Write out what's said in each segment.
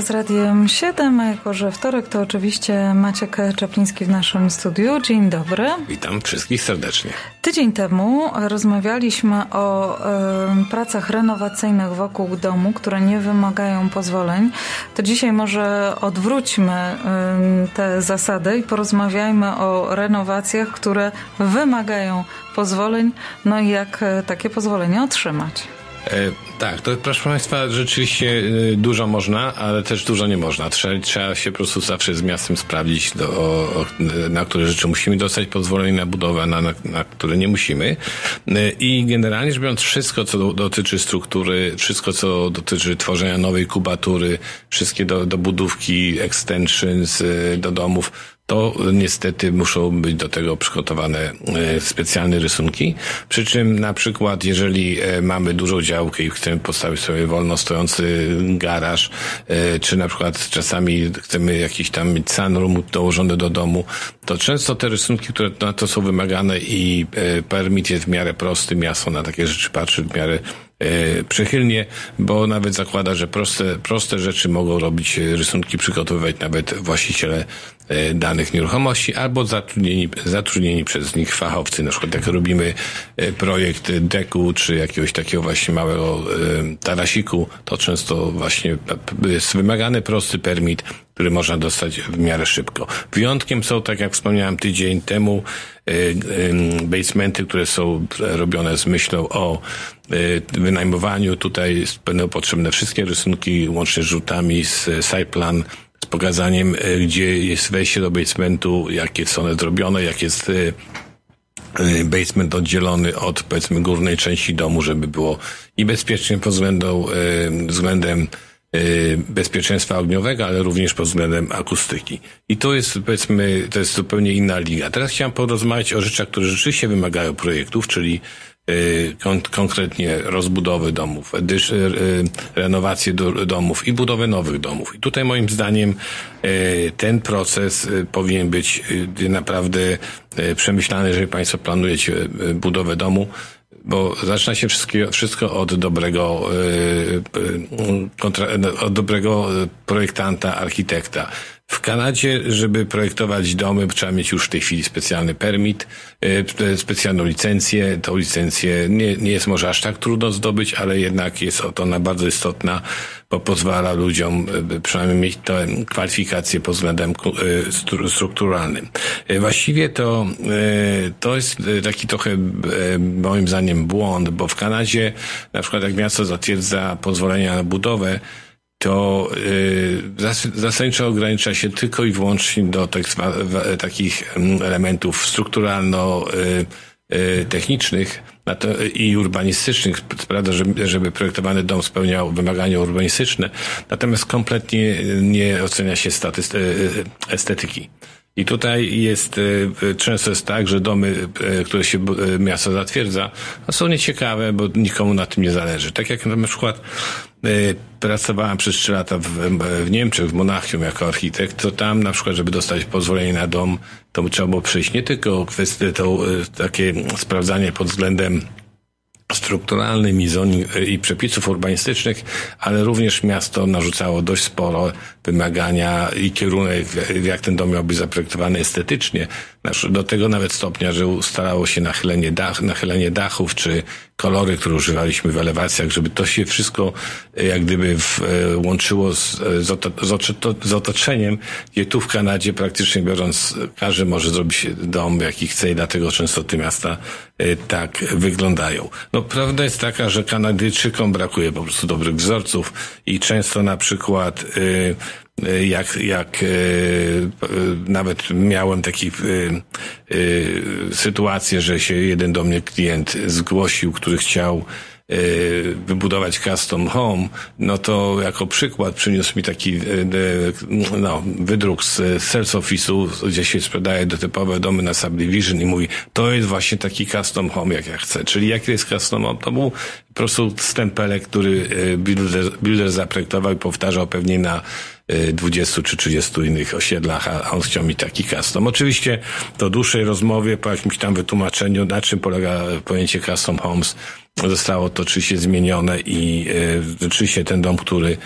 z Radiem 7, a jako że wtorek to oczywiście Maciek Czapliński w naszym studiu. Dzień dobry. Witam wszystkich serdecznie. Tydzień temu rozmawialiśmy o y, pracach renowacyjnych wokół domu, które nie wymagają pozwoleń. To dzisiaj może odwróćmy y, te zasady i porozmawiajmy o renowacjach, które wymagają pozwoleń, no i jak takie pozwolenie otrzymać. E, tak, to proszę Państwa, rzeczywiście e, dużo można, ale też dużo nie można. Trzeba, trzeba się po prostu zawsze z miastem sprawdzić, do, o, na które rzeczy musimy dostać pozwolenie na budowę, na, na, na które nie musimy. E, I generalnie rzecz biorąc, wszystko, co do, dotyczy struktury, wszystko, co dotyczy tworzenia nowej kubatury, wszystkie do, do budówki, extensions do domów, to niestety muszą być do tego przygotowane e, specjalne rysunki. Przy czym na przykład, jeżeli e, mamy dużą działkę i chcemy postawić sobie wolno stojący garaż, e, czy na przykład czasami chcemy jakiś tam mieć sunroom dołożony do domu, to często te rysunki, które na to są wymagane i permit jest w miarę prosty, miasto na takie rzeczy patrzy w miarę przychylnie, bo nawet zakłada, że proste, proste rzeczy mogą robić rysunki, przygotowywać nawet właściciele danych nieruchomości albo zatrudnieni, zatrudnieni przez nich fachowcy. Na przykład jak robimy projekt deku czy jakiegoś takiego właśnie małego tarasiku, to często właśnie jest wymagany prosty permit, który można dostać w miarę szybko. Wyjątkiem są, tak jak wspomniałem tydzień temu, basementy, które są robione z myślą o wynajmowaniu. Tutaj będą potrzebne wszystkie rysunki, łącznie z rzutami, z sideplan, z pokazaniem, gdzie jest wejście do basementu, jakie są one zrobione, jak jest basement oddzielony od powiedzmy górnej części domu, żeby było i bezpiecznie pod względem, względem bezpieczeństwa ogniowego, ale również pod względem akustyki. I to jest, powiedzmy, to jest zupełnie inna liga. Teraz chciałem porozmawiać o rzeczach, które rzeczywiście wymagają projektów, czyli konkretnie rozbudowy domów, y, renowację do, domów i budowę nowych domów. I tutaj moim zdaniem ten proces powinien być naprawdę przemyślany, jeżeli Państwo planujecie budowę domu, bo zaczyna się wszystko od dobrego, e, od dobrego projektanta, architekta. W Kanadzie, żeby projektować domy, trzeba mieć już w tej chwili specjalny permit, e, specjalną licencję. Tą licencję nie, nie jest może aż tak trudno zdobyć, ale jednak jest ona bardzo istotna, bo pozwala ludziom e, przynajmniej mieć tę kwalifikację pod względem e, strukturalnym. Właściwie to, to jest taki trochę moim zdaniem błąd, bo w Kanadzie na przykład jak miasto zatwierdza pozwolenia na budowę, to y, zasadniczo ogranicza się tylko i wyłącznie do tych, takich mm, elementów strukturalno-technicznych y, i urbanistycznych. Sprawdza, żeby, żeby projektowany dom spełniał wymagania urbanistyczne, natomiast kompletnie nie ocenia się statyst, y, estetyki. I tutaj jest, często jest tak, że domy, które się miasto zatwierdza, są nieciekawe, bo nikomu na tym nie zależy. Tak jak na przykład Y, pracowałem przez trzy lata w, w Niemczech, w Monachium jako architekt, to tam na przykład, żeby dostać pozwolenie na dom, to trzeba było przejść nie tylko kwestię, to y, takie sprawdzanie pod względem strukturalnym i, zon, i przepisów urbanistycznych, ale również miasto narzucało dość sporo wymagania i kierunek, jak ten dom miał być zaprojektowany estetycznie. Do tego nawet stopnia, że ustalało się nachylenie, dach, nachylenie dachów, czy kolory, które używaliśmy w elewacjach, żeby to się wszystko e, jak gdyby w, e, łączyło z, e, z, oto, z, otoczeniem, gdzie tu w Kanadzie praktycznie biorąc każdy może zrobić dom jaki chce i dlatego często te miasta tak wyglądają. No prawda jest taka, że Kanadyjczykom brakuje po prostu dobrych wzorców i często na przykład jak, jak nawet miałem taki sytuację, że się jeden do mnie klient zgłosił, który chciał wybudować custom home, no to jako przykład przyniósł mi taki no, wydruk z sales office'u, gdzie się sprzedaje do typowe domy na subdivision i mówi, to jest właśnie taki custom home, jak ja chcę. Czyli jaki jest custom home? To był po prostu stempelek, który builder, builder zaprojektował i powtarzał pewnie na 20 czy 30 innych osiedlach, a on chciał mi taki custom. Oczywiście to dłuższej rozmowie, po jakimś tam wytłumaczeniu, na czym polega pojęcie custom homes, zostało to oczywiście zmienione i e, rzeczywiście ten dom, który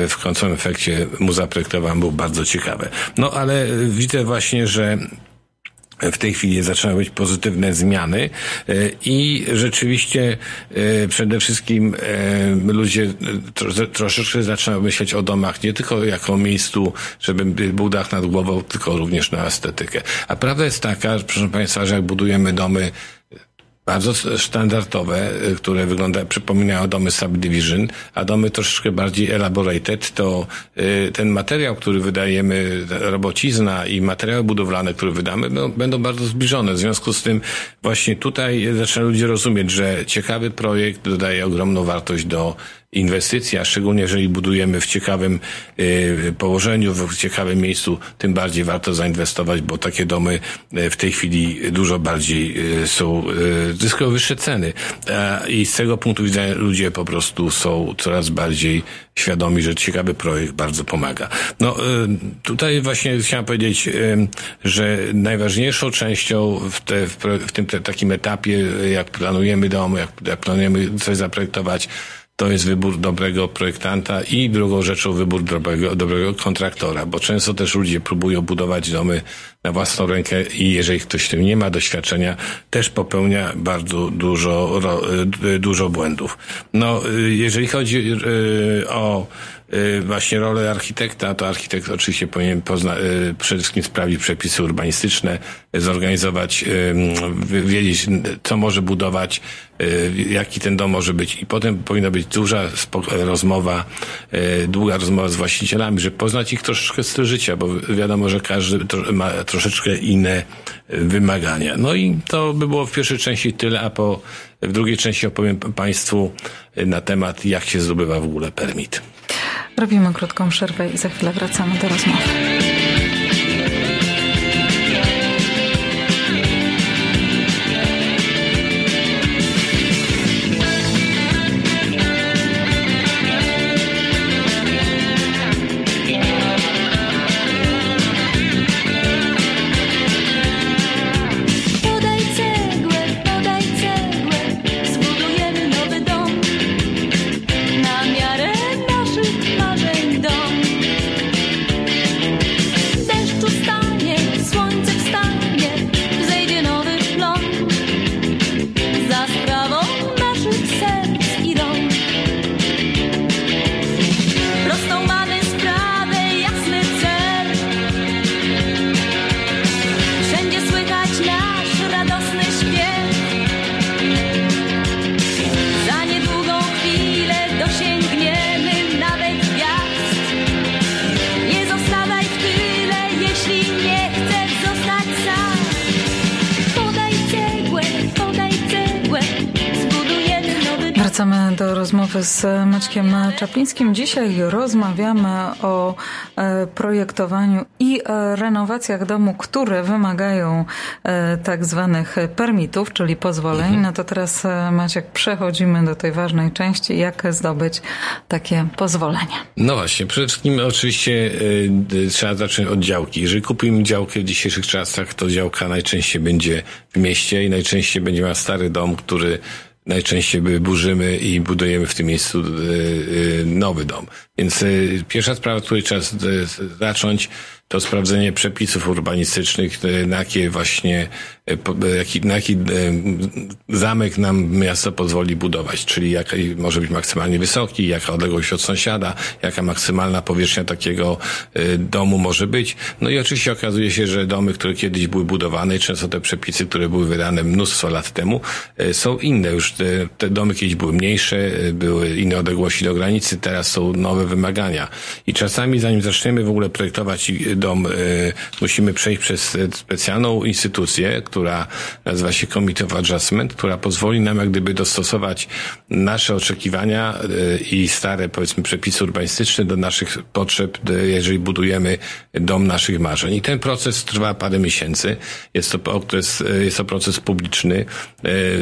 e, w końcowym efekcie mu zaprojektowałem, był bardzo ciekawy. No ale widzę właśnie, że w tej chwili zaczynają być pozytywne zmiany e, i rzeczywiście e, przede wszystkim e, ludzie troszeczkę zaczynają myśleć o domach nie tylko jako miejscu, żeby był dach nad głową, tylko również na estetykę. A prawda jest taka, proszę Państwa, że jak budujemy domy bardzo standardowe, y, które wyglądają, przypominają domy subdivision, a domy troszeczkę bardziej elaborated, to y, ten materiał, który wydajemy, robocizna i materiały budowlane, które wydamy, no, będą bardzo zbliżone. W związku z tym właśnie tutaj zaczynają ludzie rozumieć, że ciekawy projekt dodaje ogromną wartość do inwestycji, a szczególnie jeżeli budujemy w ciekawym y, położeniu, w ciekawym miejscu, tym bardziej warto zainwestować, bo takie domy y, w tej chwili dużo bardziej y, są, zyskują wyższe ceny. I z tego punktu widzenia ludzie po prostu są coraz bardziej świadomi, że ciekawy projekt bardzo pomaga. No tutaj właśnie chciałem powiedzieć, że najważniejszą częścią w, te, w tym takim etapie, jak planujemy dom, jak, jak planujemy coś zaprojektować, to jest wybór dobrego projektanta i drugą rzeczą wybór dobrego, dobrego kontraktora, bo często też ludzie próbują budować domy na własną rękę i jeżeli ktoś w tym nie ma doświadczenia, też popełnia bardzo dużo, dużo błędów. No, jeżeli chodzi o właśnie rolę architekta, to architekt oczywiście powinien pozna, przede wszystkim sprawdzić przepisy urbanistyczne, zorganizować, wiedzieć, co może budować, jaki ten dom może być i potem powinna być duża rozmowa, długa rozmowa z właścicielami, żeby poznać ich troszeczkę styl życia, bo wiadomo, że każdy ma troszeczkę inne wymagania. No i to by było w pierwszej części tyle, a po, w drugiej części opowiem Państwu na temat, jak się zdobywa w ogóle permit. Robimy krótką przerwę i za chwilę wracamy do rozmowy. Wracamy do rozmowy z Maćkiem Czaplińskim. Dzisiaj rozmawiamy o e, projektowaniu i e, renowacjach domu, które wymagają e, tak zwanych permitów, czyli pozwoleń. Mhm. No to teraz Maciek, przechodzimy do tej ważnej części, jak zdobyć takie pozwolenie. No właśnie, przede wszystkim oczywiście trzeba zacząć od działki. Jeżeli kupimy działkę w dzisiejszych czasach, to działka najczęściej będzie w mieście i najczęściej będzie miała stary dom, który najczęściej burzymy i budujemy w tym miejscu e, e, nowy dom. Więc e, pierwsza sprawa, której trzeba zacząć, to sprawdzenie przepisów urbanistycznych, na jakie właśnie, jaki, na jaki zamek nam miasto pozwoli budować, czyli jaki może być maksymalnie wysoki, jaka odległość od sąsiada, jaka maksymalna powierzchnia takiego domu może być. No i oczywiście okazuje się, że domy, które kiedyś były budowane, często te przepisy, które były wydane mnóstwo lat temu, są inne. Już te, te domy kiedyś były mniejsze, były inne odległości do granicy, teraz są nowe wymagania. I czasami zanim zaczniemy w ogóle projektować dom, musimy przejść przez specjalną instytucję, która nazywa się Committee of Adjustment, która pozwoli nam jak gdyby dostosować nasze oczekiwania i stare, powiedzmy, przepisy urbanistyczne do naszych potrzeb, jeżeli budujemy dom naszych marzeń. I ten proces trwa parę miesięcy. Jest to okres, jest to proces publiczny.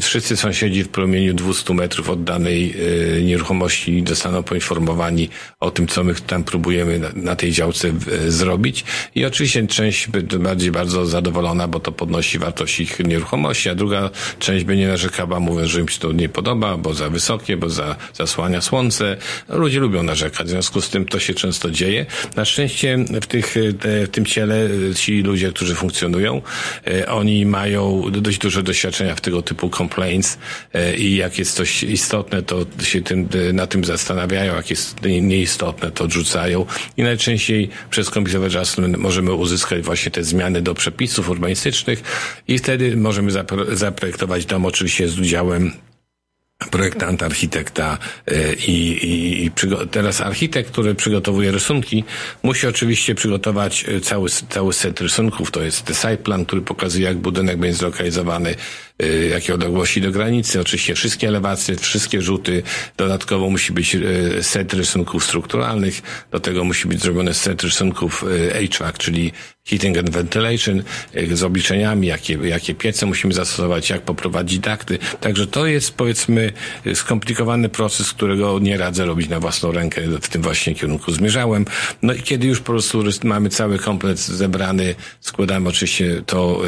Wszyscy sąsiedzi w promieniu 200 metrów od danej nieruchomości zostaną poinformowani o tym, co my tam próbujemy na, na tej działce zrobić. I oczywiście część będzie bardziej bardzo zadowolona, bo to podnosi wartość ich nieruchomości, a druga część będzie narzekała, mówiąc, że im się to nie podoba, bo za wysokie, bo za, zasłania słońce. Ludzie lubią narzekać, w związku z tym to się często dzieje. Na szczęście w, tych, w tym ciele ci ludzie, którzy funkcjonują, e, oni mają dość duże doświadczenia w tego typu complaints e, i jak jest coś istotne, to się tym, na tym zastanawiają, jak jest nieistotne, to odrzucają i najczęściej przez komputerowe adjustment możemy uzyskać właśnie te zmiany do przepisów urbanistycznych i wtedy możemy zaprojektować dom oczywiście z udziałem projektanta, architekta e, i, i, i teraz architekt, który przygotowuje rysunki, musi oczywiście przygotować e, cały, cały set rysunków. To jest site plan, który pokazuje, jak budynek będzie zlokalizowany, jakie odległości do granicy, oczywiście wszystkie elewacje, wszystkie rzuty. Dodatkowo musi być set rysunków strukturalnych. Do tego musi być zrobiony set rysunków HVAC, czyli heating and ventilation, z obliczeniami, jakie, jakie piece musimy zastosować, jak poprowadzić dakty. Także to jest, powiedzmy, skomplikowany proces, którego nie radzę robić na własną rękę. W tym właśnie kierunku zmierzałem. No i kiedy już po prostu mamy cały komplet zebrany, składamy oczywiście to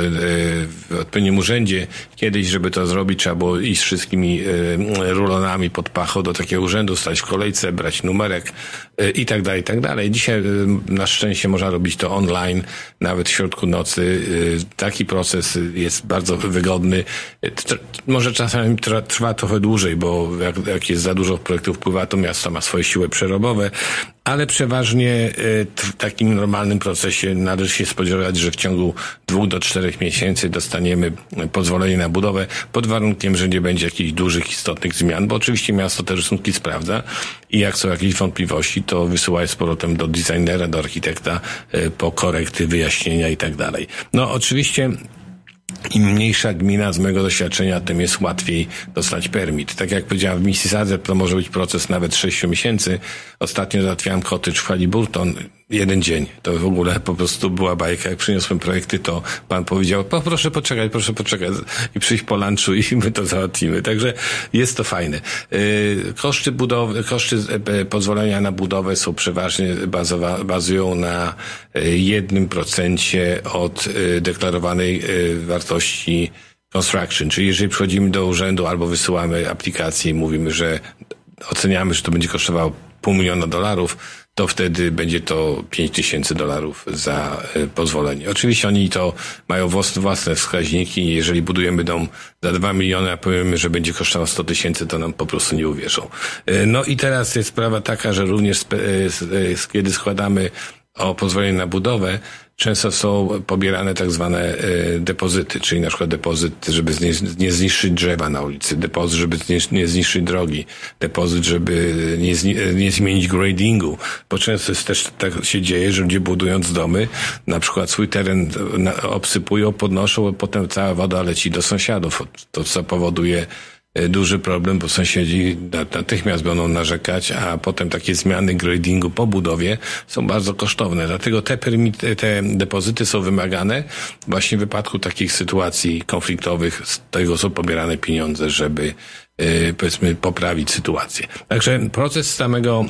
w odpowiednim urzędzie. Kiedyś, żeby to zrobić, trzeba było iść z wszystkimi e, rulonami pod pacho do takiego urzędu, stać w kolejce, brać numerek e, i tak dalej, i tak dalej. Dzisiaj na szczęście można robić to online, nawet w środku nocy. Taki proces jest bardzo wygodny. Może czasami trwa trochę dłużej, bo jak, jak jest za dużo projektów wpływa, to miasto ma swoje siły przerobowe, ale przeważnie e, w takim normalnym procesie należy się spodziewać, że w ciągu dwóch do czterech miesięcy dostaniemy pozwolenie na budowę pod warunkiem, że nie będzie jakichś dużych, istotnych zmian, bo oczywiście miasto te rysunki sprawdza i jak są jakieś wątpliwości, to wysyła je z powrotem do designera, do architekta e, po korekty, wyjaśnienia i tak dalej. No oczywiście im mniejsza gmina z mojego doświadczenia, tym jest łatwiej dostać permit. Tak jak powiedziałem, w Mississauga to może być proces nawet 6 miesięcy. Ostatnio załatwiałem cottage w Halliburton jeden dzień. To w ogóle po prostu była bajka. Jak przyniosłem projekty, to pan powiedział, po, proszę poczekać, proszę poczekać i przyjść po lunchu i my to załatwimy. Także jest to fajne. Yy, koszty budowy, koszty e, pozwolenia na budowę są przeważnie bazowa, bazują na e, jednym procencie od e, deklarowanej wartości construction. Czyli jeżeli przychodzimy do urzędu albo wysyłamy aplikację i mówimy, że oceniamy, że to będzie kosztowało pół miliona dolarów, to wtedy będzie to 5 tysięcy dolarów za e, pozwolenie. Oczywiście oni to mają własne wskaźniki jeżeli budujemy dom za 2 miliony, a powiemy, że będzie kosztował 100 tysięcy, to nam po prostu nie uwierzą. E, no i teraz jest sprawa taka, że również e, kiedy składamy o pozwolenie na budowę, często są pobierane tak zwane depozyty, czyli na przykład depozyt, żeby nie zniszczyć drzewa na ulicy, depozyt, żeby nie zniszczyć drogi, depozyt, żeby nie, nie zmienić gradingu, bo często jest też tak się dzieje, że ludzie budując domy, na przykład swój teren obsypują, podnoszą, a potem cała woda leci do sąsiadów, to co powoduje E, duży problem, bo sąsiedzi natychmiast będą narzekać, a potem takie zmiany gradingu po budowie są bardzo kosztowne. Dlatego te, permity, te depozyty są wymagane właśnie w wypadku takich sytuacji konfliktowych. Z tego są pobierane pieniądze, żeby e, powiedzmy poprawić sytuację. Także proces samego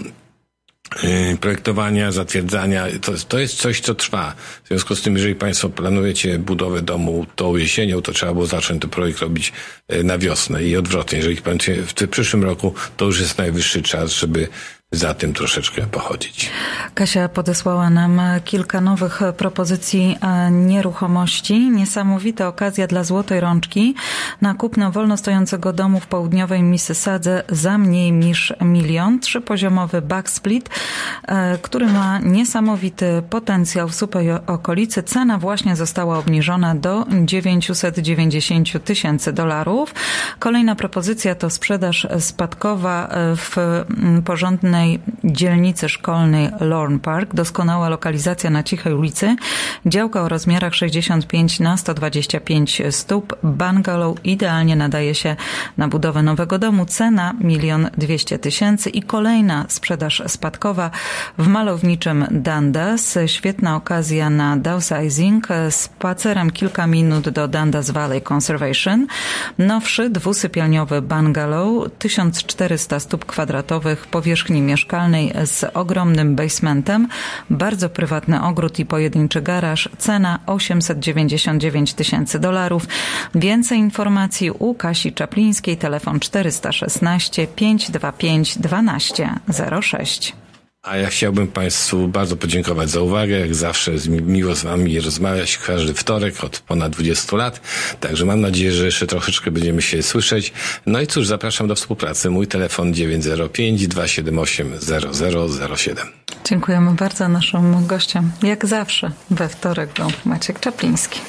projektowania, zatwierdzania, to, to jest coś, co trwa. W związku z tym, jeżeli Państwo planujecie budowę domu tą jesienią, to trzeba było zacząć ten projekt robić y, na wiosnę i odwrotnie. Jeżeli planujecie w tym przyszłym roku, to już jest najwyższy czas, żeby za tym troszeczkę pochodzić. Kasia podesłała nam kilka nowych propozycji e, nieruchomości. Niesamowita okazja dla złotej rączki na kupno wolno stojącego domu w południowej Mississadze za mniej niż milion. Trzypoziomowy backsplit, e, który ma niesamowity potencjał w supej okolicy. Cena właśnie została obniżona do 990 tysięcy dolarów. Kolejna propozycja to sprzedaż spadkowa e, w porządnej dzielnicy szkolnej Lorne Park. Doskonała lokalizacja na cichej ulicy. Działka o rozmiarach 65 na 125 stóp. Bungalow idealnie nadaje się na budowę nowego domu. Cena 1 200 tysięcy i kolejna sprzedaż spadkowa w malowniczym Dundas. Świetna okazja na downsizing. Spacerem kilka minut do Dundas Valley Conservation. Nowszy dwusypialniowy bungalow 1400 stóp kwadratowych powierzchni mieszkalnej z ogromnym basementem, bardzo prywatny ogród i pojedynczy garaż, cena 899 tysięcy dolarów. Więcej informacji u Kasi Czaplińskiej, telefon 416 525 1206. A ja chciałbym Państwu bardzo podziękować za uwagę. Jak zawsze jest mi miło z Wami rozmawiać każdy wtorek od ponad 20 lat. Także mam nadzieję, że jeszcze troszeczkę będziemy się słyszeć. No i cóż, zapraszam do współpracy. Mój telefon 905 278 0007. Dziękujemy bardzo naszym gościom. Jak zawsze we wtorek był Maciek Czapliński.